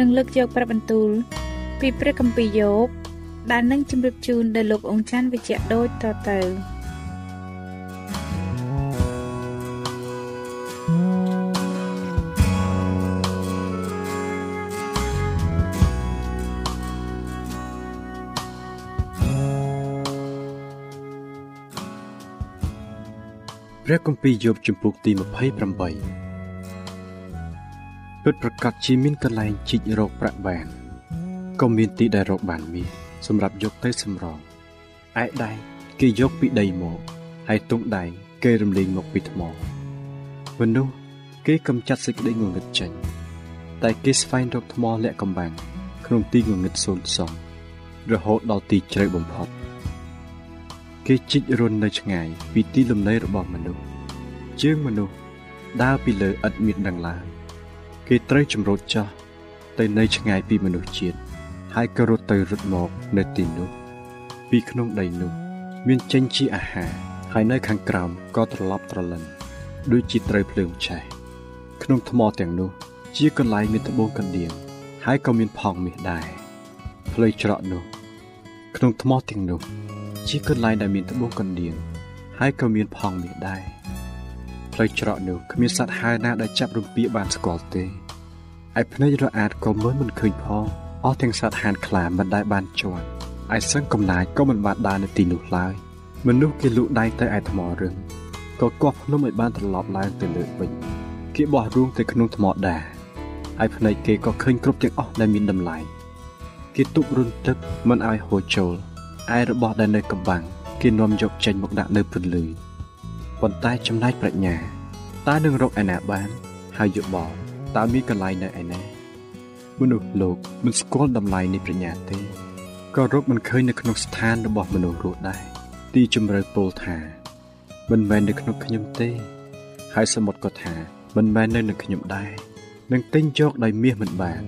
នឹងលើកយកព្រះបន្ទូល ពីព្រះគម្ពីរយោបដែលនឹងជម្រាបជូនដល់លោកអង្ចាន់វិជ្ជៈដូចតទៅព្រះគម្ពីរយោបជំពូកទី28 ពិតប្រកបជាមានកន្លែងជីករកប្រាក់បានក៏មានទីដែលរកបានមាសសម្រាប់យកទៅសម្រងឯដៃគេយកពីដីមកហើយទង់ដៃគេរំលែងមកពីថ្មមនុស្សគេកំចាត់សេចក្តីងងឹតចេញតែគេស្វែងរកថ្មលាក់កំបាំងក្នុងទីងងឹតសូន្យសំរហូតដល់ទីជ្រៅបំផុតគេជីករន់នៅឆ្ងាយពីទីលំនៅរបស់មនុស្សជើងមនុស្សដើរពីលើឥតមានដឹងឡើយ គេត្រូវចម្រូតចោះទៅនៅឆ្ងាយពីមនុស្សជាតិហើយក៏រត់ទៅរត់មកនៅទីនោះ ពីក្នុងដីនោះ មានចេញជាអាហារហើយនៅខាងក្រោមក៏ត្រឡប់ត្រលិនដូចជាត្រូវភ្លើងឆេះក្នុងថ្មទាំងនោះ ជាកន្លែងមានត្បូងកណ្ដៀងហើយក៏មានផងមាសដែរផ្លូវច្រកនោះ ក្នុងថ្មទាំងនោះ ជាកន្លែងដែលមានត្បូងកណ្ដៀងហើយក៏មានផងមាសដែរ ផ្លូវច្រកនោះគ្មានសត្វហើរណាដែលចាប់រំពាបានស្គាល់ទេឯភ្នែករអាតក៏មើលមិនឃើញផងអស់ទាំងសត្វហានខ្លាមិនដែលបានជាន់ឯសឹងកំណាចក៏មិនបានដើរនៅទីនោះឡើយមនុស្សគេលូកដៃទៅឯថ្មរឹងក៏គោះភ្នំឲ្យបានត្រឡប់ឡើងទៅលើវិញគេបោះរូងទៅក្នុងថ្មដែរហើយភ្នែកគេក៏ឃើញគ្រប់ទាំងអស់ដែលមានតម្លៃគេទប់រុនទឹកមិនឲ្យហូរចូលឯរបស់ដែលនៅកំបាំងគេនាំយកចេញមកដាក់នៅពន្លឺ ប៉ុន្តែចំណែកប្រាជ្ញាតើនឹងរកឯណាបាន ហើយយោបល់តើមានកន្លែងនៅឯណាមនុស្សលោកមិនស្គាល់តម្លៃនៃប្រាជ្ញាទេក៏រកមិនឃើញនៅក្នុងស្ថានរបស់មនុស្សរស់ដែរទីជម្រៅពោលថា មិនមែននៅក្នុងខ្ញុំទេ ហើយសមុទ្រក៏ថាមិនមែននៅនឹងខ្ញុំដែរនឹងទិញយកដោយមាសមិនបាន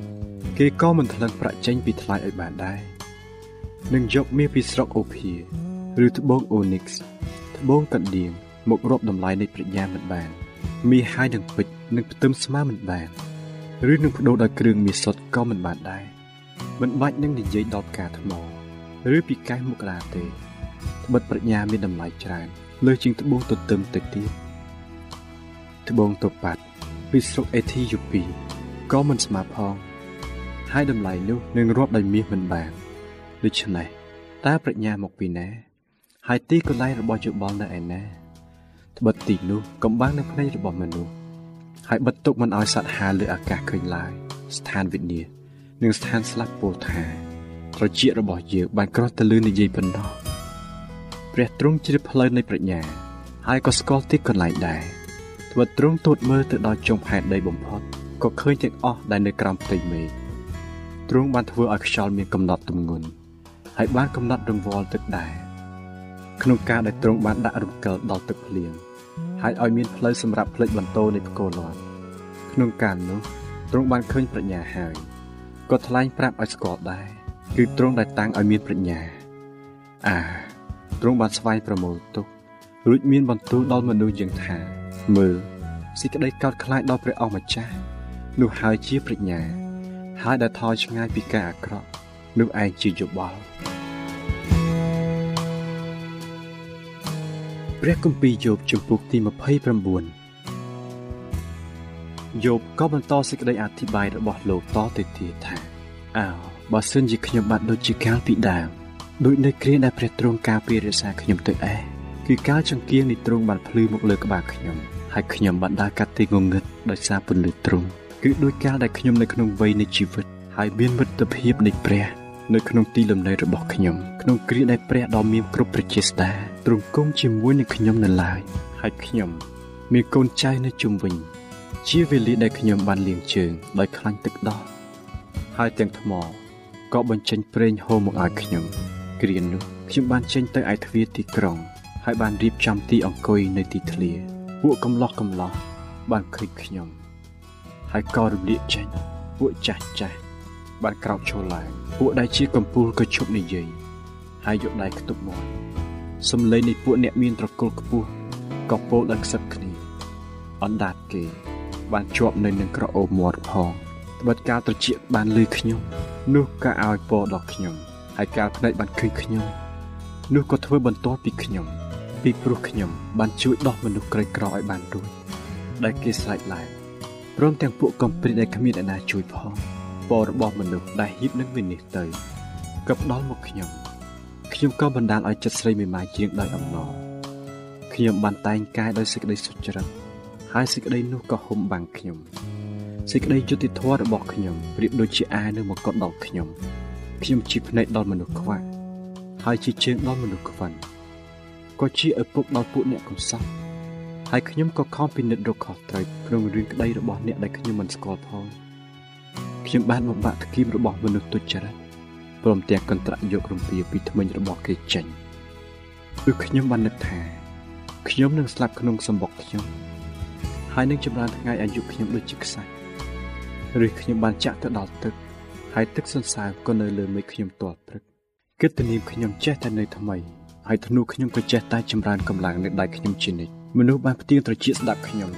គេក៏មិនថ្លឹងប្រាក់ចេញពីថ្លៃឲ្យបានដែរនឹងយកមាសពីស្រុកអូភៀឬត្បូងអូនីកសត្បូងកណ្ដៀង មករាប់តម្លៃនៃប្រាជ្ញាមិនបានមាសហើយនឹងពេជ្រនឹងផ្ទឹមស្មើមិនបានឬនឹងបដូរដោយគ្រឿងមាសសុទ្ធក៏មិនបានដែរមិនបាច់នឹងនិយាយដល់ផ្កាថ្មឬពីកែសមករាទេត្បិតប្រាជ្ញាមានតម្លៃច្រើនលើជាងត្បូងទទឹមទៅទៀតត្បូងតូប៉ាត់ពីស្រុកអេធីយ៉ូពីក៏មិនស្មើផងហើយតម្លៃនោះនឹងរាប់ដោយមាសមិនបានដូច្នេះតើប្រាជ្ញាមកពីណាហើយទីកន្លែងរបស់យោបល់នៅឯណាត្បិតទីនោះកំបាំងនៅភ្នែករបស់មនុស្សហើយបិទទុកមិនឲ្យសត្វហាលើអាកាសឃើញឡើយស្ថានវិញ្ញានិងស្ថានស្លាប់ពោលថាត្រចៀករបស់យើងបានក្រោះទៅលើនិយាយប៉ុណ្ណោះព្រះទ្រង់ជ្រាបផ្លូវនៃប្រាជ្ញា ហើយក៏ស្គាល់ទីកន្លែងដែរត្បិតទ្រង់ទូតមើលទៅដល់ចុងផែនដីបំផុតក៏ឃើញទាំងអស់ដែលនៅក្រោមផ្ទៃមេឃទ្រង់បានធ្វើឲ្យខ្យល់មានកំណត់ទម្ងន់ហើយបានកំណត់រង្វល់ទឹកដែរក្នុងការដែលទ្រង់បានដាក់រំកិលដល់ទឹកភ្លៀង ហើយឲ្យមានផ្លូវសម្រាប់ផ្លេចបន្ទោនៃផ្គរលាន់ក្នុងការនោះទ្រង់បានឃើញប្រាជ្ញាហើយក៏ថ្លែងប្រាប់ឲ្យស្គាល់ដែរគឺទ្រង់ដែលតាំងឲ្យមានប្រាជ្ញាអាទ្រង់បានស្វែងប្រមូលទុករួចមានបន្ទូលដល់មនុស្សយ៉ាងថាមើលសេចក្តីកោតខ្លាចដល់ព្រះអង្គម្ចាស់នោះហើយជាប្រាជ្ញា ហើយដែលថយឆ្ងាយពីការអាក្រក់នោះឯងជាយោបល់ ព្រះគម្ពីរយោបជំពូកទី29យោបក៏បន្តសេចក្តីអធិប្បាយរបស់លោកតទៅទៀតថាអើបើសិនជាខ្ញុំបានដូចជាកាលពីដើមដូចនៅគ្រាដែលព្រះទ្រង់ការពាររក្សាខ្ញុំទៅឯងគឺកាលចង្គៀងនៃទ្រង់បានភ្លឺមកលើក្បាលខ្ញុំហើយខ្ញុំបានដើរកាត់ទីងងឹតដោយសារពន្លឺទ្រង់គឺដោយកាលដែលខ្ញុំនៅក្នុងវ័យនៃជីវិតហើយមានមិត្តភាពនៃព្រះ នៅក្នុងទីលំនៅរបស់ខ្ញុំក្នុងគ្រាដែលព្រះដ៏មានគ្រប់ប្រជាស្ដាទ្រង់គង់ជាមួយនឹងខ្ញុំនៅឡើយហើយខ្ញុំ មានកូនចៅនៅជុំវិញ ជាវេលាដែលខ្ញុំបានលាងជើងដោយខ្លាញ់ទឹកដោះហើយទាំងថ្មក៏បញ្ចេញប្រេងហូរមកឲ្យខ្ញុំគ្រានោះខ្ញុំបានចេញទៅឯទ្វារទីក្រុង ហើយបានរៀបចំទីអង្គុយនៅទីធ្លាពួកកំឡោះកំឡោះបានឃើញខ្ញុំ ហើយក៏រំលាកចេញពួកចាស់ចាស់ បានក្រោកឈរឡើងពួកដែលជាកំពូលក៏ឈប់និយាយហើយយកដៃខ្ទប់មាត់សំឡេងនៃពួកអ្នកមានត្រកុលខ្ពស់ក៏ពោលដល់ខ្សឹបគ្នាអណ្ដាតគេ បានជាប់នៅនឹងក្រអូបមាត់ផងត្បិតការត្រជាក់បានលឺខ្ញុំនោះក៏ឲ្យពរដល់ខ្ញុំហើយការភ្នែកបានឃើញខ្ញុំនោះក៏ធ្វើបន្ទាល់ពីខ្ញុំ ពីព្រោះខ្ញុំ បានជួយដោះមនុស្សក្រីក្រឲ្យបានរួចដែលគេស្រែកឡើងព្រមទាំងពួកកំព្រាដែលគ្មានអ្នកណាជួយផង ពររបស់មនុស្សដែលហ៊ីបនឹងវិនិច្ឆ័យទៅក៏ផ្ដល់មកខ្ញុំខ្ញុំក៏បណ្ដាលឲ្យចិត្តស្រីមេម៉ាយជាងដោយអំណរខ្ញុំបានតែងកាយដោយសេចក្តីសុចរិតហើយសេចក្តីនោះក៏ហុំបាំងខ្ញុំសេចក្តីយុត្តិធម៌របស់ខ្ញុំប្រៀបដូចជាអានៅមកកត់ដល់ខ្ញុំខ្ញុំជាភ្នែកដល់មនុស្សខ្វះហើយជាជើងដល់មនុស្សខ្វិនក៏ជាឪពុកដល់ពួកអ្នកកំសត់ហើយខ្ញុំក៏ខំពិនិត្យរកខុសត្រូវក្នុងរឿងក្តីរបស់អ្នកដែលខ្ញុំមិនស្គាល់ផង ខ្ញុំបានបំបាក់ធ្គីមរបស់មនុស្សទុច្ចរិតព្រមទាំងកន្ត្រាក់យករំពាពីថ្មិញរបស់គេចេញគឺខ្ញុំបាននឹកថាខ្ញុំនឹងស្លាប់ក្នុងសម្បុកខ្ញុំហើយនឹងចម្រើនថ្ងៃអាយុខ្ញុំដូចជាខ្សាច់ឬខ្ញុំបានចាក់ទៅដល់ទឹកហើយទឹកសន្សើមក៏នៅលើមេឃខ្ញុំទាល់ព្រឹកគិតទៅនាមខ្ញុំចេះតែនៅថ្មីហើយធ្នូខ្ញុំក៏ចេះតែចម្រើនកម្លាំងនៅដៃខ្ញុំជានិច្ចមនុស្សបានផ្ទៀងត្រចៀកស្ដាប់ខ្ញុំ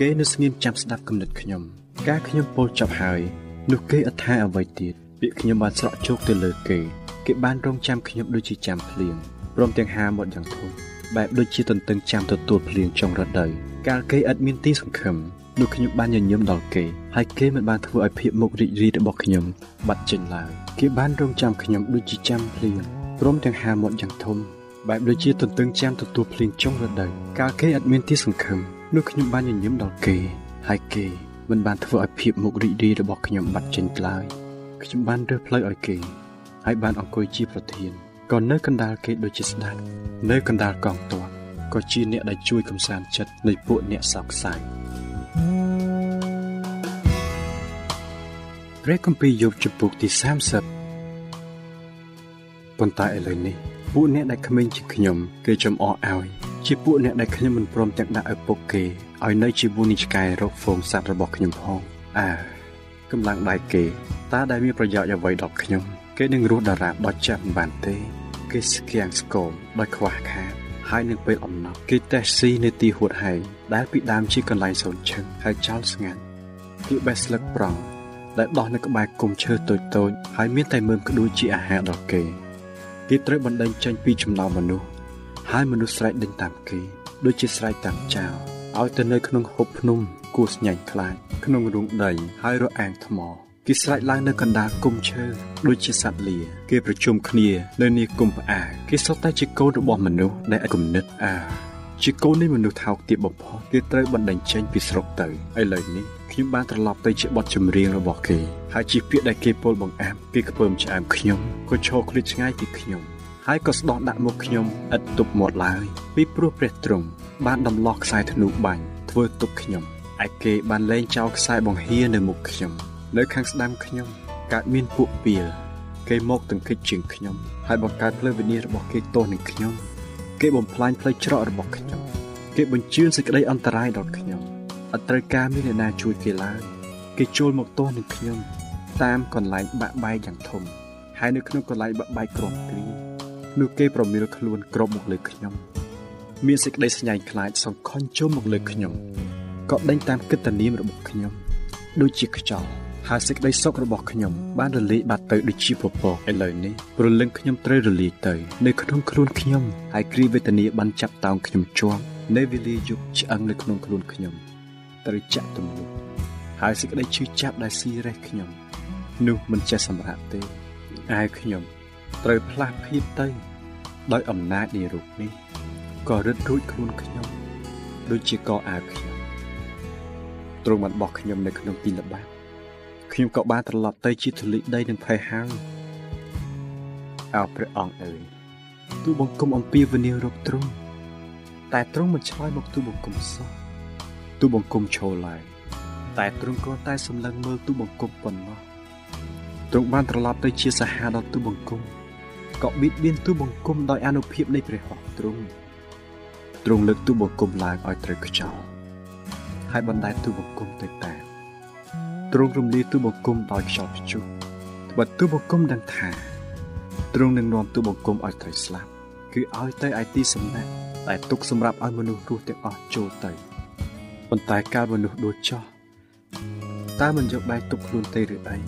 គេនៅស្ងៀមចាំស្ដាប់គំនិតខ្ញុំ ការខ្ញុំពោលចប់ហើយ នោះគេអត់ថាអ្វីទៀតពាក្យខ្ញុំបានស្រក់ជោគទៅលើគេគេបានរងចាំខ្ញុំដូចជាចាំភ្លៀងព្រមទាំងហាមាត់យ៉ាងធំបែបដូចជាទន្ទឹងចាំទទួលភ្លៀងចុងរដូវកាលគេឥតមានទីសង្ឃឹមនោះខ្ញុំបានញញឹមដល់គេហើយគេមិនបានធ្វើឲ្យភាពមុខរីករាយរបស់ខ្ញុំបាត់ចេញឡើយគេបានរងចាំខ្ញុំដូចជាចាំភ្លៀងព្រមទាំងហាមាត់យ៉ាងធំបែបដូចជាទន្ទឹងចាំទទួលភ្លៀងចុងរដូវកាលគេឥតមានទីសង្ឃឹមនោះខ្ញុំបានញញឹមដល់គេហើយគេ មិនបានធ្វើឲ្យភាពមុខរីករាយរបស់ខ្ញុំបាត់ចេញឡើយខ្ញុំបានរើសផ្លូវឲ្យគេហើយបានអង្គុយជាប្រធានក៏នៅកណ្ដាលគេដូចជាស្ដេចនៅកណ្ដាលកងទ័ពក៏ជាអ្នកដែលជួយកំសាន្តចិត្តនៃពួកអ្នកសោកសៅព្រះគម្ពីរយោបជំពូកទី30ប៉ុន្តែឥឡូវនេះពួកអ្នកដែលក្មេងជាខ្ញុំ គេចំអកឲ្យជាពួកអ្នកដែលខ្ញុំមិនព្រមទាំងដាក់ឪពុកគេ ឲ្យនៅជាវូនីឆ្កែរកហ្វូងសัตว์របស់ខ្ញុំផងអើកម្លាំងដៃគេតើដែលមានប្រយោជន៍អ្វីដល់ខ្ញុំគេនឹងរស់តារាបដល់ចាប់មិនបានទេគេស្គាំងស្គមដោយខ្វះខាតហើយនឹងពេលអំណប់គេតេះស៊ីនៅទីហួតហែងដែលពីដើមជាកន្លែងសូនឈឹងហើយចោលស្ងាត់គេបេះស្លឹកប្រង់ដែលដោះនៅក្បែរគុំឈើតូចតូចហើយមានតែមើមក្ដួយជាអាហារដល់គេគេត្រូវបណ្ដេញចេញពីចំណោមមនុស្សហើយមនុស្សស្រែកដេញតាមគេដូចជាស្រែកតាមចៅ ឲ្យទៅនៅក្នុងហូបភ្នំគួស្ញាញ់ខ្លាចក្នុងរូងដីហើយរអាងថ្មគេស្រែកឡើងនៅកណ្ដាលគុំឈើដូចជាសត្វលា គេប្រជុំគ្នានៅនីគុំផ្អាគេសុទ្ធតែជាកូនរបស់មនុស្សដែលគំនិតអាជាកូននៃមនុស្សថោកទាបបំផុតគេត្រូវបណ្ដេញចេញពីស្រុកទៅឥឡូវនេះខ្ញុំបានត្រឡប់ទៅជាបទចម្រៀងរបស់គេហើយជាពាក្យដែលគេពោលបង្អាប់គេខ្ពើមឆ្អែមខ្ញុំក៏ឈរឃ្លាតឆ្ងាយពីខ្ញុំហើយក៏ស្ដោះដាក់មុខខ្ញុំឥតទប់មាត់ឡើយពីព្រោះព្រះទ្រង់ បានដំឡោះខ្សែធ្នូបាញ់ធ្វើទុកខ្ញុំឯគេបានលែងចោលខ្សែបង្ហៀនៅមុខខ្ញុំ នៅខាងស្ដាំខ្ញុំកើតមានពួកពីលគេមកទង្គិចជាងខ្ញុំហើយបង្កើតផ្លូវវិនិច្ឆ័យរបស់គេទោសនឹងខ្ញុំ គេបំផ្លាញផ្លូវច្រករបស់ខ្ញុំ គេបញ្ជឿនសេចក្តីអន្តរាយដល់ខ្ញុំអត់ត្រូវការមានអ្នកណាជួយគេឡើយគេចូលមកទោសនឹងខ្ញុំ តាមកន្លែងបាក់បែកយ៉ាងធំហើយនៅក្នុងកន្លែងបបាយក្រំគ្រីនោះគេប្រមៀលខ្លួនក្របមកលើខ្ញុំ មានសេចក្តីស្ញាញ់ខ្លាចសង្ខុញចូលមកលើខ្ញុំក៏ដេញតាមកិត្តិនាមរបស់ខ្ញុំដូចជាខ្យល់ហើយសេចក្តីសុខរបស់ខ្ញុំបានរលាយបាត់ទៅដូចជាពពកឥឡូវនេះព្រលឹងខ្ញុំត្រូវរលាយទៅនៅក្នុងខ្លួនខ្ញុំហើយគ្រីវេទនាបានចាប់តោងខ្ញុំជាប់នៅវេលាយប់ឆ្អឹងនៅក្នុងខ្លួនខ្ញុំត្រូវចាក់ទម្លុះហើយសេចក្តីឈឺចាប់ដែលស៊ីរេះខ្ញុំនោះមិនចេះសម្រាប់ទេអាយខ្ញុំត្រូវផ្លាស់ភៀបទៅដោយអំណាចនៃរូបនេះ ក៏រឹតរួចខ្លួនខ្ញុំដូចជាកអាវខ្ញុំទ្រង់បានបោះខ្ញុំនៅក្នុងទីល្បាប់ខ្ញុំក៏បានត្រឡប់ទៅជាធូលីដីនឹងភ័យហើយអោព្រះអង្គអើយទូបង្គំអំពីវនារកទ្រង់តែទ្រង់មិនឆ្លើយមកទូបង្គំសោះទូបង្គំឈរឡើងតែទ្រង់គ្រាន់តែសម្លឹងមើលទូបង្គំប៉ុណ្ណោះទ្រង់បានត្រឡប់ទៅជាសាហាដល់ទូបង្គំក៏បៀតបៀនទូបង្គំដោយអនុភាពនៃព្រះហស្ថទ្រង់ ទ្រង់លើកទូបង្គំឡើងឲ្យត្រូវខ្យល់ហើយបណ្ដែតទូបង្គំទៅតាមទ្រង់រំលាយទូបង្គំដោយខ្យល់ព្យុះបើទូបង្គំដឹងថាទ្រង់នឹងនាំទូបង្គំឲ្យត្រូវស្លាប់គឺឲ្យទៅឯទីសំណាក់ដែលទុកសម្រាប់ឲ្យមនុស្សរស់ទាំងអស់ចូលទៅប៉ុន្តែកាលមនុស្សដួលចោះតើមិនយកដៃទុកខ្លួនទេឬអី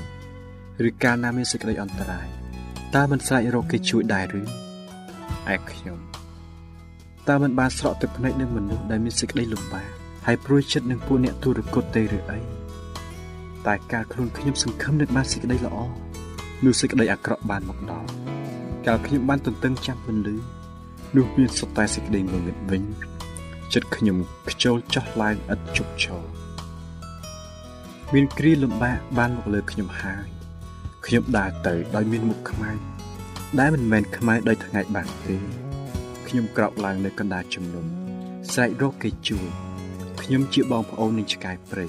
ឬកាលណាមានសេចក្តីអន្តរាយតើមិនស្រែករកគេជួយដែរឬឯខ្ញុំ តើមិនបានស្រក់ទឹកភ្នែកនឹងមនុស្សដែលមានសេចក្តីលំបាកហើយព្រួយចិត្តនឹងពួកអ្នកទុរគតទេឬអីតែការខ្លួនខ្ញុំសង្ឃឹមនឹងបានសេចក្តីល្អនោះសេចក្តីអាក្រក់បានមកដល់កាលខ្ញុំបានទន្ទឹងចាំពន្លឺនោះមានសុទ្ធតែសេចក្តីងងឹតវិញចិត្តខ្ញុំខ្ជិលចោះឡើងឥតជប់ឈរមានគ្រាលំបាកបានមកលើខ្ញុំហើយខ្ញុំដើរទៅដោយមានមុខខ្មៅដែលមិនមែនខ្មៅដោយថ្ងៃបានទេ ខ្ញុំក្រោកឡើងនៅកណ្ដាលជំនុំស្រែករកគេជួយខ្ញុំជាបងប្អូននឹងឆ្កែព្រៃ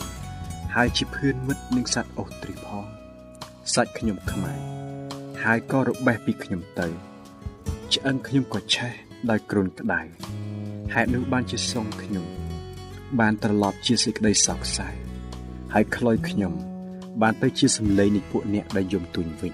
ហើយជាភឿនមិត្តនឹងសត្វអូស្ទ្រីផងសាច់ខ្ញុំខ្មៅហើយក៏របេះពីខ្ញុំទៅឆ្អឹងខ្ញុំក៏ឆេះដោយគ្រុនក្តៅហេតុនោះបានជាសុំខ្ញុំ បានត្រឡប់ជាសេចក្តីសោកសៅហើយខ្លុយខ្ញុំ បានទៅជាសម្លេងនៃពួកអ្នកដែលយំទួញវិញ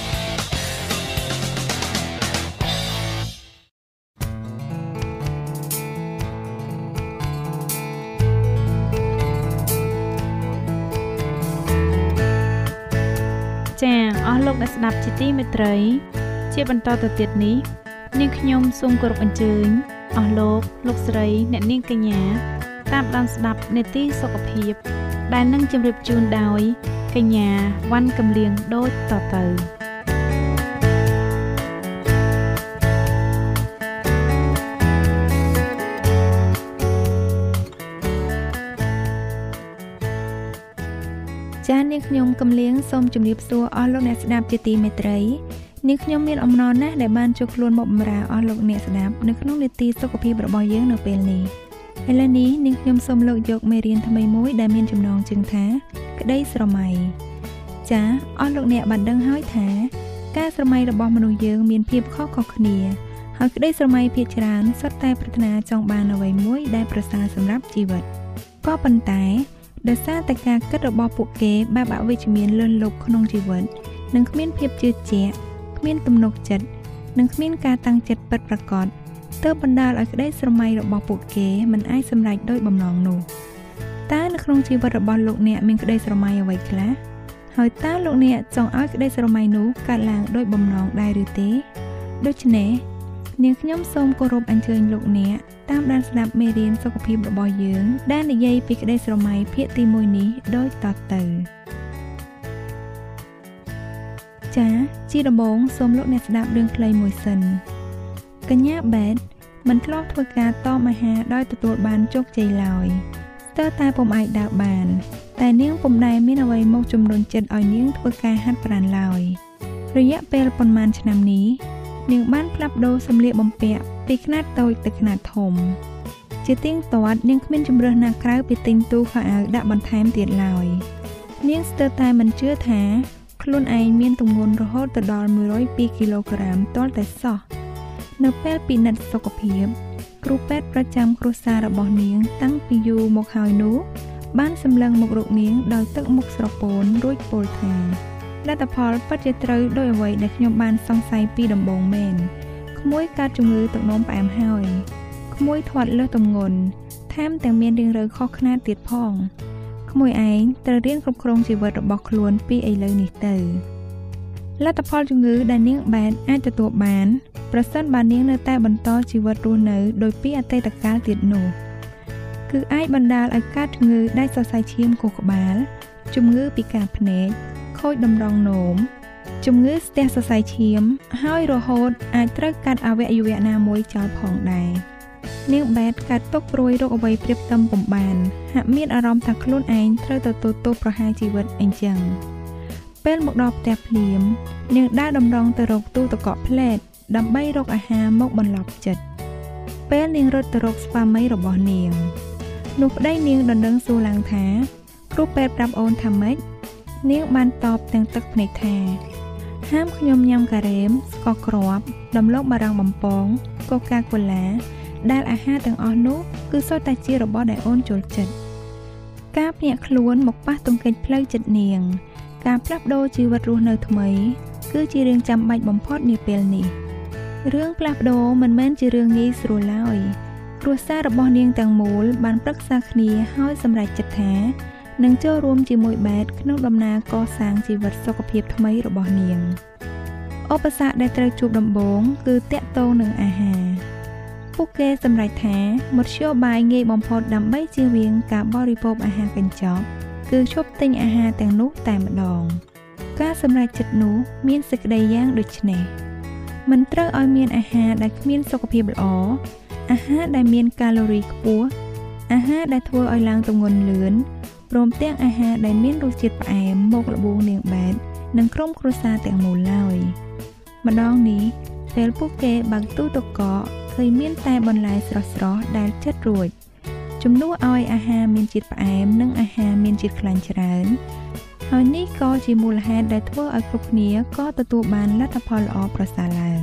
ចាអស់លោកអ្នកស្ដាប់ជាទីមេត្រី ជាបន្តទៅទៀតនេះនាងខ្ញុំសូមគោរពអញ្ជើញអស់លោកលោកស្រី អ្នកនាងកញ្ញាតាមដានស្ដាប់នេតិសុខភាព ដែលនឹងជម្រាបជូនដោយកញ្ញាវ៉ាន់កំលៀងដូចតទៅ ខ្ញុំកំលៀងសូមជម្រាបសួរអស់លោកអ្នកស្ដាប់ជាទីមេត្រីនាងខ្ញុំមានអំណរណាស់ដែលបានជួបខ្លួនមកបម្រើអស់លោកអ្នកស្ដាប់នៅក្នុងនេតិសុខភាពរបស់យើងនៅពេលនេះឥឡូវនេះនាងខ្ញុំសូមលើកយកមេរៀនថ្មីមួយដែលមានចំណងជើងថា ក្តីស្រមៃចាអស់លោកអ្នកបានដឹងហើយថា ការស្រមៃរបស់មនុស្សយើងមានភាពខុសៗគ្នាហើយក្តីស្រមៃភាគច្រើនសុទ្ធតែប្រាថ្នាចង់បានអ្វីមួយដែលប្រសើរសម្រាប់ជីវិតក៏ប៉ុន្តែ ដោយសារតែការគិតរបស់ពួកគេបែបអវិជ្ជមានលន់លប់ក្នុងជីវិតនិងគ្មានភាពជឿជាក់គ្មានទំនុកចិត្តនិងគ្មានការតាំងចិត្តពិតប្រាកដទើបបណ្ដាលឲ្យក្តីស្រមៃរបស់ពួកគេមិនអាចសម្រេចដោយបំណងនោះតើនៅក្នុងជីវិតរបស់លោកអ្នកមានក្តីស្រមៃអ្វីខ្លះហើយតើលោកអ្នកចង់ឲ្យក្តីស្រមៃនោះកើតឡើងដោយបំណងដែរឬទេដូច្នេះ នាងខ្ញុំសូមគោរពអញ្ជើញលោកអ្នកតាមដានស្ដាប់មេរៀនសុខភាពរបស់យើង ដែលនិយាយពីក្តីស្រមៃភាគទី1នេះដូចតទៅចា៎ជាដំបូងសូមលោកអ្នកស្ដាប់រឿងខ្លីមួយសិនកញ្ញាបេតមិនធ្លាប់ធ្វើការតមអាហារដោយទទួលបានជោគជ័យឡើយស្ទើរតែពុំអាចដើរបាន តែនាងពុំដែលមានអ្វីមកជំរុញចិត្តឲ្យនាងធ្វើការហាត់ប្រាណឡើយរយៈពេលប៉ុន្មានឆ្នាំនេះ នាងបានផ្លាស់ប្ដូរសម្លៀកបំពាក់ពីខ្នាតតូចទៅខ្នាតធំ ជាទៀងទាត់នាងគ្មានជំរើសណាក្រៅពីទិញទូខោអាវដាក់បន្ថែមទៀតឡើយនាងស្ទើរតែមិនជឿថាខ្លួនឯងមានទម្ងន់រហូតទៅដល់102គីឡូក្រាមទាល់តែសោះនៅពេលពិនិត្យសុខភាពគ្រូពេទ្យប្រចាំគ្រួសាររបស់នាងតាំងពីយូរមកហើយនោះបានសម្លឹងមករកនាងដោយទឹកមុខស្រពោនរួចពោលថា លទ្ធផលពិតជាត្រូវដោយអ្វីដែលខ្ញុំបានសង្ស័យពីដំបូងមែនក្មួយកើតជំងឺទឹកនោមផ្អែមហើយក្មួយធាត់លើសទម្ងន់ថែមទាំងមានរាងរើខុសខ្នាតទៀតផងក្មួយឯងត្រូវរៀនគ្រប់គ្រងជីវិតរបស់ខ្លួនពីឥឡូវនេះទៅលទ្ធផលជំងឺដែលនាងបែនអាចទទួលបានប្រសិនបើនាងនៅតែបន្តជីវិតរស់នៅដោយពីអតីតកាលទៀតនោះគឺអាចបណ្ដាលឲ្យកើតជំងឺដាច់សរសៃឈាមខួរក្បាលជំងឺពិការភ្នែក ខូចតម្រងនោមជំងឺស្ទះសរសៃឈាម ហើយរហូតអាចត្រូវកាត់អវយវៈណាមួយចោលផងដែរនាងបែតកាត់ទុកព្រួយរោគអ្វីព្រៀបតឹមពំបាន ហាក់មានអារម្មណ៍ថាខ្លួនឯងត្រូវទទួលទោសប្រហារជីវិតអីចឹងពេលមកដល់ផ្ទះភ្លាម នាងដើរតម្រង់ទៅរកទូទឹកកកផ្លែតដើម្បីរកអាហារមកបន្លប់ចិត្តពេលនាងរត់ទៅរកស្វាមីរបស់នាង នោះប្តីនាងដណ្ដឹងសួរឡើងថាគ្រូពេទ្យប្រាប់អូនថាម៉េច នាងបានតបទាំងទឹកភ្នែកថា ហាមខ្ញុំញ៉ាំការ៉េមស្ករគ្រាប់ដំឡូងបារាំងបំពងកូកាកូឡាដែលអាហារទាំងអស់នោះគឺសុទ្ធតែជារបស់ដែលអូនចូលចិត្តការភ្ញាក់ខ្លួនមកប៉ះទង្គិចផ្លូវចិត្តនាង ការផ្លាស់ប្ដូរជីវិតរស់នៅថ្មី គឺជារឿងចាំបាច់បំផុតនាពេលនេះរឿងផ្លាស់ប្ដូរមិនមែនជារឿងងាយស្រួលឡើយគ្រួសាររបស់នាងទាំងមូលបានប្រឹក្សាគ្នាហើយសម្រេចចិត្តថា និងចូលរួមជាមួយបែតក្នុងដំណើរកសាងជីវិតសុខភាពថ្មីរបស់នាងឧបសគ្គដែលត្រូវជួបដំបូងគឺតាក់ទងនឹងអាហារពួកគេសម្រេចថាមធ្យោបាយងាយបំផុតដើម្បីជៀសវាងការបរិភោគអាហារកញ្ចប់គឺឈប់ទិញអាហារទាំងនោះតែម្ដង ការសម្រេចចិត្តនោះមានសេចក្តីយ៉ាងដូចនេះមិនត្រូវឲ្យមានអាហារដែលគ្មានសុខភាពល្អអាហារដែលមានកាឡូរីខ្ពស់អាហារដែលធ្វើឲ្យឡើងទម្ងន់លឿន ព្រមទាំងអាហារដែលមានរសជាតិផ្អែមមកលបួងនាងបែតនិងក្រុមគ្រួសារទាំងមូលឡើយម្ដងនេះពេលពួកគេបើកទូទឹកកកឃើញមានតែបន្លែស្រស់ៗដែលចិត្តរួចជំនួសឲ្យអាហារមានជាតិផ្អែមនិងអាហារមានជាតិខ្លាញ់ច្រើនហើយនេះក៏ជាមូលហេតុដែលធ្វើឲ្យគ្រប់គ្នាក៏ទទួលបានលទ្ធផលល្អប្រសើរឡើង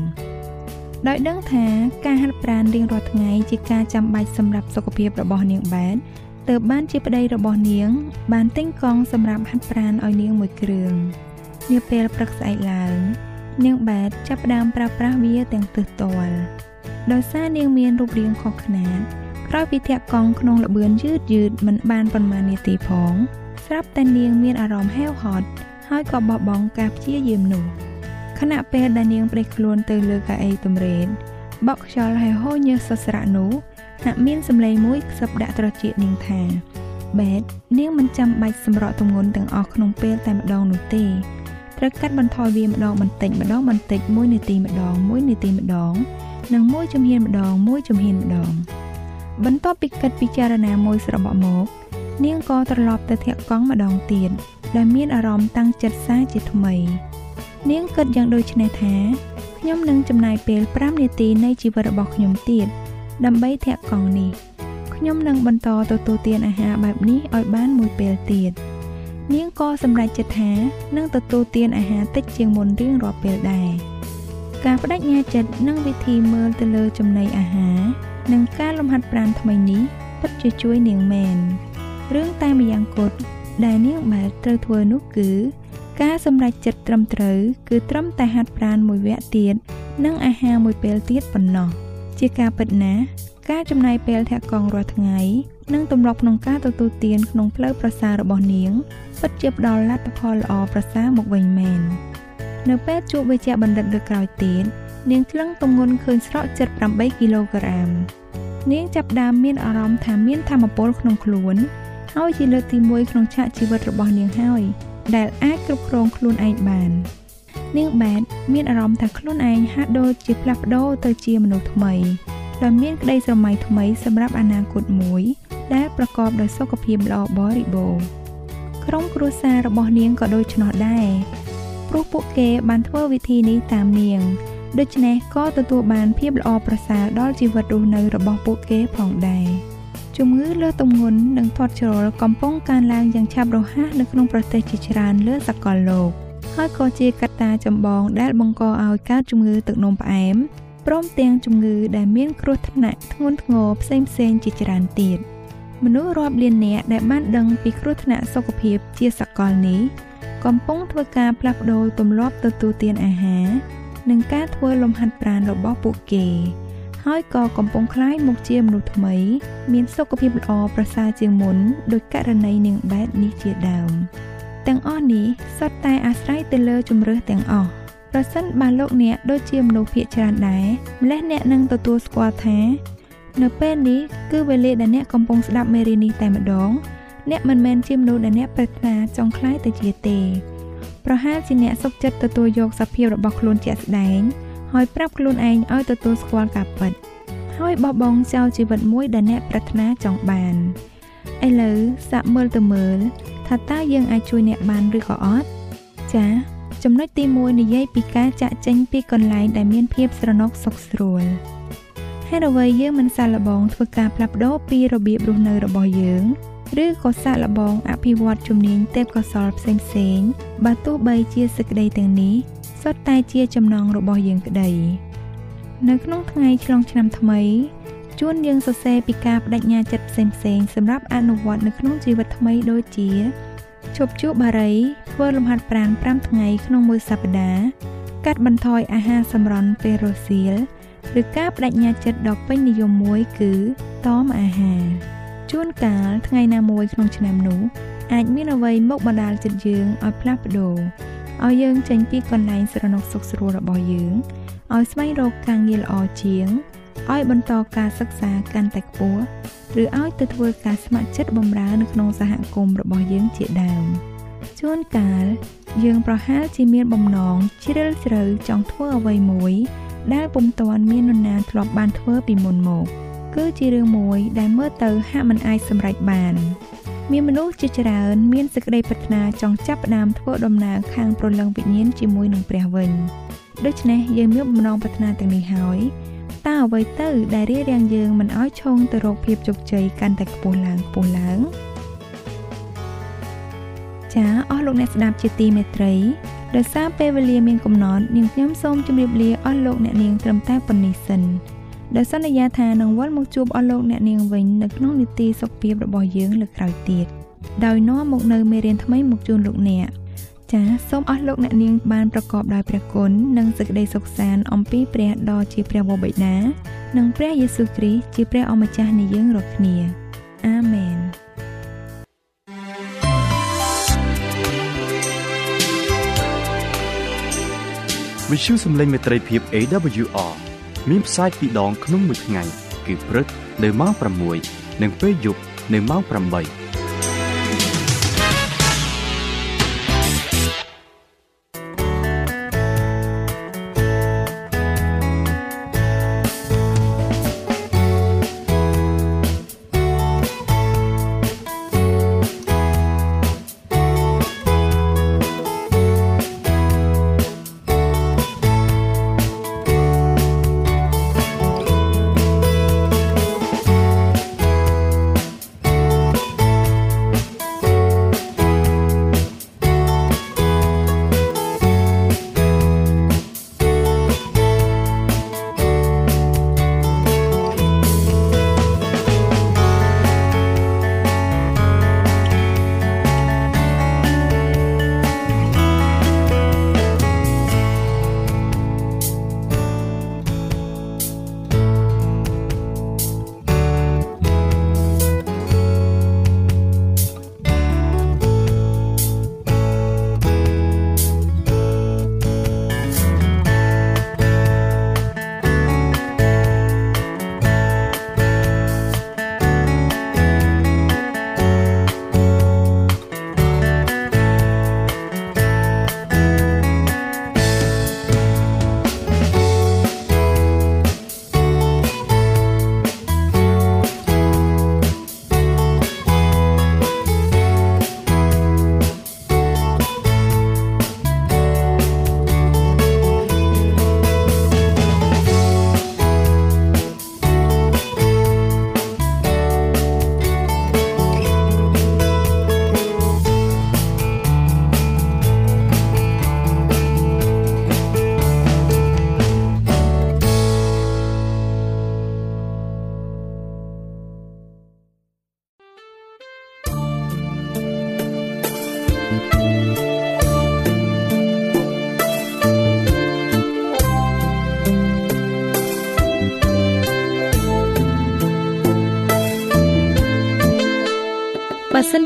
ដោយដឹងថាការហាត់ប្រាណរៀងរាល់ថ្ងៃជាការចាំបាច់សម្រាប់សុខភាពរបស់នាងបែត ទើបបានជាប្តីរបស់នាង បានទិញកង់សម្រាប់ហាត់ប្រាណឲ្យនាងមួយគ្រឿងនាពេលព្រឹកស្អែកឡើងនាងបែតចាប់ផ្ដើមប្រើប្រាស់វាទាំងទិសទាល់ដោយសារនាងមានរូបរាងខុសខ្នាតក្រោយពីធាក់កង់ក្នុងល្បឿនយឺតយឺតមិនបានប៉ុន្មាននាទីផង ស្រាប់តែនាងមានអារម្មណ៍ហេវហត់ហើយក៏បោះបង់ការព្យាយាមនោះខណៈពេលដែលនាងប្រេះខ្លួនទៅលើកៅអីទំរេនបក់ខ្យល់ហើយហូរញើសសស្រាក់នោះ ហាក់មានសម្លេងមួយខ្សឹបដាក់ត្រចៀកនាងថាបេតនាងមិនចាំបាច់សម្រក់ទម្ងន់ទាំងអស់ក្នុងពេលតែម្ដងនោះទេត្រូវកាត់បន្ថយវាម្ដងបន្តិចម្ដងបន្តិចមួយនាទីម្ដងមួយនាទីម្ដង និងមួយជំហានម្ដងមួយជំហានម្ដង បន្ទាប់ពីគិតពិចារណាមួយស្របក់មកនាងក៏ត្រឡប់ទៅធាក់កង់ម្ដងទៀតដោយមានអារម្មណ៍តាំងចិត្តសាជាថ្មី នាងគិតយ៉ាងដូចនេះថាខ្ញុំនឹងចំណាយពេល5នាទីនៃជីវិតរបស់ខ្ញុំទៀត ដើម្បីធាក់កង់នេះខ្ញុំនឹងបន្តទទួលទានអាហារបែបនេះឲ្យបានមួយពេលទៀតនាងក៏សម្រេចចិត្តថានឹងទទួលទានអាហារតិចជាងមុនរៀងរាល់ពេលដែរការបដិញ្ញាចិត្តនិងវិធីមើលទៅលើចំណីអាហារនិងការលំហាត់ប្រាណថ្មីនេះពិតជាជួយនាងមែនរឿងតែម្យ៉ាងគត់ដែលនាងបែបត្រូវធ្វើនោះគឺការសម្រេចចិត្តត្រឹមត្រូវគឺត្រឹមតែហាត់ប្រាណមួយវគ្គទៀតនិងអាហារមួយពេលទៀតប៉ុណ្ណោះ។ ជាការពិតណាស់ការចំណាយពេលធាក់កង់រាល់ថ្ងៃនិងទម្លាប់ក្នុងការទទួលទានក្នុងផ្លូវប្រសើររបស់នាងពិតជាផ្ដល់លទ្ធផលល្អប្រសើរមកវិញមែននៅពេលជួបវិជ្ជបណ្ឌិតលើក្រោយទៀតនាងថ្លឹងទម្ងន់ឃើញស្រកចិត្ត8គីឡូក្រាមនាងចាប់ដើមមានអារម្មណ៍ថាមានធម៌ពលក្នុងខ្លួនហើយជាលើកទី1ក្នុងឆាកជីវិតរបស់នាងហើយដែលអាចគ្រប់គ្រងខ្លួនឯងបាន នាងបែតមានអារម្មណ៍ថាខ្លួនឯងហាក់ដូចជាផ្លាស់ប្ដូរទៅជាមនុស្សថ្មីដែលមានក្តីស្រមៃថ្មីសម្រាប់អនាគតមួយ ដែលប្រកបដោយសុខភាពល្អបរិបូរណ៍ក្រុមគ្រួសាររបស់នាងក៏ដូច្នោះដែរព្រោះពួកគេបានធ្វើវិធីនេះតាមនាងដូច្នេះក៏ទទួលបានភាពល្អប្រសើរដល់ជីវិតរស់នៅរបស់ពួកគេផងដែរជំងឺលើទម្ងន់និងធាត់ជ្រុលកំពុងកើនឡើងយ៉ាងឆាប់រហ័សនៅក្នុងប្រទេសជាច្រើនលើសកលលោក ហើយក៏ជាកត្តាចម្បងដែលបង្កឲ្យកើតជំងឺទឹកនោមផ្អែមព្រមទាំងជំងឺដែលមានគ្រោះថ្នាក់ធ្ងន់ធ្ងរផ្សេងផ្សេងជាច្រើនទៀតមនុស្សរាប់លាននាក់ដែលបានដឹងពីគ្រោះថ្នាក់សុខភាពជាសកលនេះកំពុងធ្វើការផ្លាស់ប្ដូរទម្លាប់ទទួលទានអាហារនិងការធ្វើលំហាត់ប្រាណរបស់ពួកគេ ហើយក៏កំពុងคล้ายមកជាមនុស្សថ្មី មានសុខភាពល្អប្រសើរជាងមុនដោយករណីនាងបែតនេះជាដើម ទាំងអស់នេះសុទ្ធតែអាស្រ័យទៅលើជំរើសទាំងអស់ប្រសិនបើលោកអ្នកដូចជាមនុស្សភាគច្រើនដែរម្លេះអ្នកនឹងទទួលស្គាល់ថា នៅពេលនេះគឺវេលាដែលអ្នកកំពុងស្ដាប់មេរៀននេះតែម្ដង អ្នកមិនមែនជាមនុស្សដែលអ្នកប្រាថ្នាចង់ខ្លាយទៅជាទេ ប្រហែលជាអ្នកសុខចិត្តទទួលយកសភាពរបស់ខ្លួនជាក់ស្ដែងហើយប្រាប់ខ្លួនឯងឲ្យទទួលស្គាល់ការពិតហើយបោះបង់ចោលជីវិតមួយដែលអ្នកប្រាថ្នាចង់បាន ឥឡូវសាកមើលទៅមើល ថាតើយើងអាចជួយអ្នកបានឬក៏អត់ចា៎ចំណុចទី1និយាយពីការចាក់ចេញពីកន្លែងដែលមានភាពស្រណុកសុខស្រួលហេតុអ្វីយើងមិនសាកល្បងធ្វើការផ្លាស់ប្ដូរពីរបៀបរស់នៅរបស់យើងឬក៏សាកល្បងអភិវឌ្ឍជំនាញទេពកោសល្យផ្សេងផ្សេងបើទោះបីជាសេចក្តីទាំងនេះសុទ្ធតែជាចំណងរបស់យើងក្តី នៅក្នុងថ្ងៃឆ្លងឆ្នាំថ្មី ជួនយើងសរសេរពីការបដិញ្ញាចិត្តផ្សេងផ្សេងសម្រាប់អនុវត្តនៅក្នុងជីវិតថ្មីដូចជាជប់ជួបបារីធ្វើលំហាត់ប្រាណ5ថ្ងៃក្នុងមួយសប្តាហ៍កាត់បន្ថយអាហារសម្រន់ពេលរសៀលឬការបដិញ្ញាចិត្តដ៏ពេញនិយមមួយគឺតមអាហារជួនកាលថ្ងៃណាមួយក្នុងឆ្នាំនោះអាចមានអ្វីមកបណ្ដាលចិត្តយើងឲ្យផ្លាស់ប្ដូរឲ្យយើងចេញពីកន្លែងស្រណុកសុខស្រួលរបស់យើងឲ្យស្វែងរកការងារល្អជាង ឲ្យបន្តការសិក្សាកាន់តែខ្ពស់ឬឲ្យទៅធ្វើការស្ម័គ្រចិត្តបម្រើនៅក្នុងសហគមន៍របស់យើងជាដើមជួនកាលយើងប្រហែលជាមានបំណងជ្រិលជ្រៅចង់ធ្វើអ្វីមួយ ដែលពុំទាន់មាននរណាធ្លាប់បានធ្វើពីមុនមក គឺជារឿងមួយដែលមើលទៅហាក់មិនអាចសម្រេចបានមានមនុស្សជាច្រើនមានសេចក្តីប្រាថ្នាចង់ចាប់ផ្ដើមធ្វើដំណើរខាងព្រលឹងវិញ្ញាណជាមួយនឹងព្រះវិញដូច្នេះយើងមានបំណងប្រាថ្នាទាំងនេះហើយ តើអ្វីទៅដែលរារាំងយើងមិនឲ្យឈោងទៅរកភាពជោគជ័យកាន់តែខ្ពស់ឡើងខ្ពស់ឡើងចាអស់លោកអ្នកស្ដាប់ជាទីមេត្រីដោយសារពេលវេលាមានកំណត់នាងខ្ញុំសូមជម្រាបលាអស់លោកអ្នកនាងត្រឹមតែប៉ុណ្្នេះសិនដោយសន្យាថានឹងវិលមកជួបអស់លោកអ្នកនាងវិញនៅក្នុងនីតិសុខភាពរបស់យើងលើកក្រោយទៀតដោយនាំមកនៅមេរៀនថ្មីមកជូនលោកអ្នក ចាសសូមអស់លោកអ្នកនាងបានប្រកបដោយព្រះគុណនិងសេចក្តីសុខសាន្តអំពីព្រះដ៏ជាព្រះវរបិតានិងព្រះយេស៊ូវគ្រីស្ទជាព្រះអម្ចាស់នៃយើងរាល់គ្នាអាមែនវិទ្យុសំឡេងមេត្រីភាព AWR មានផ្សាយពីរដងក្នុងមួយថ្ងៃ គឺព្រឹកនៅម៉ោង6និងពេលយប់នៅម៉ោង8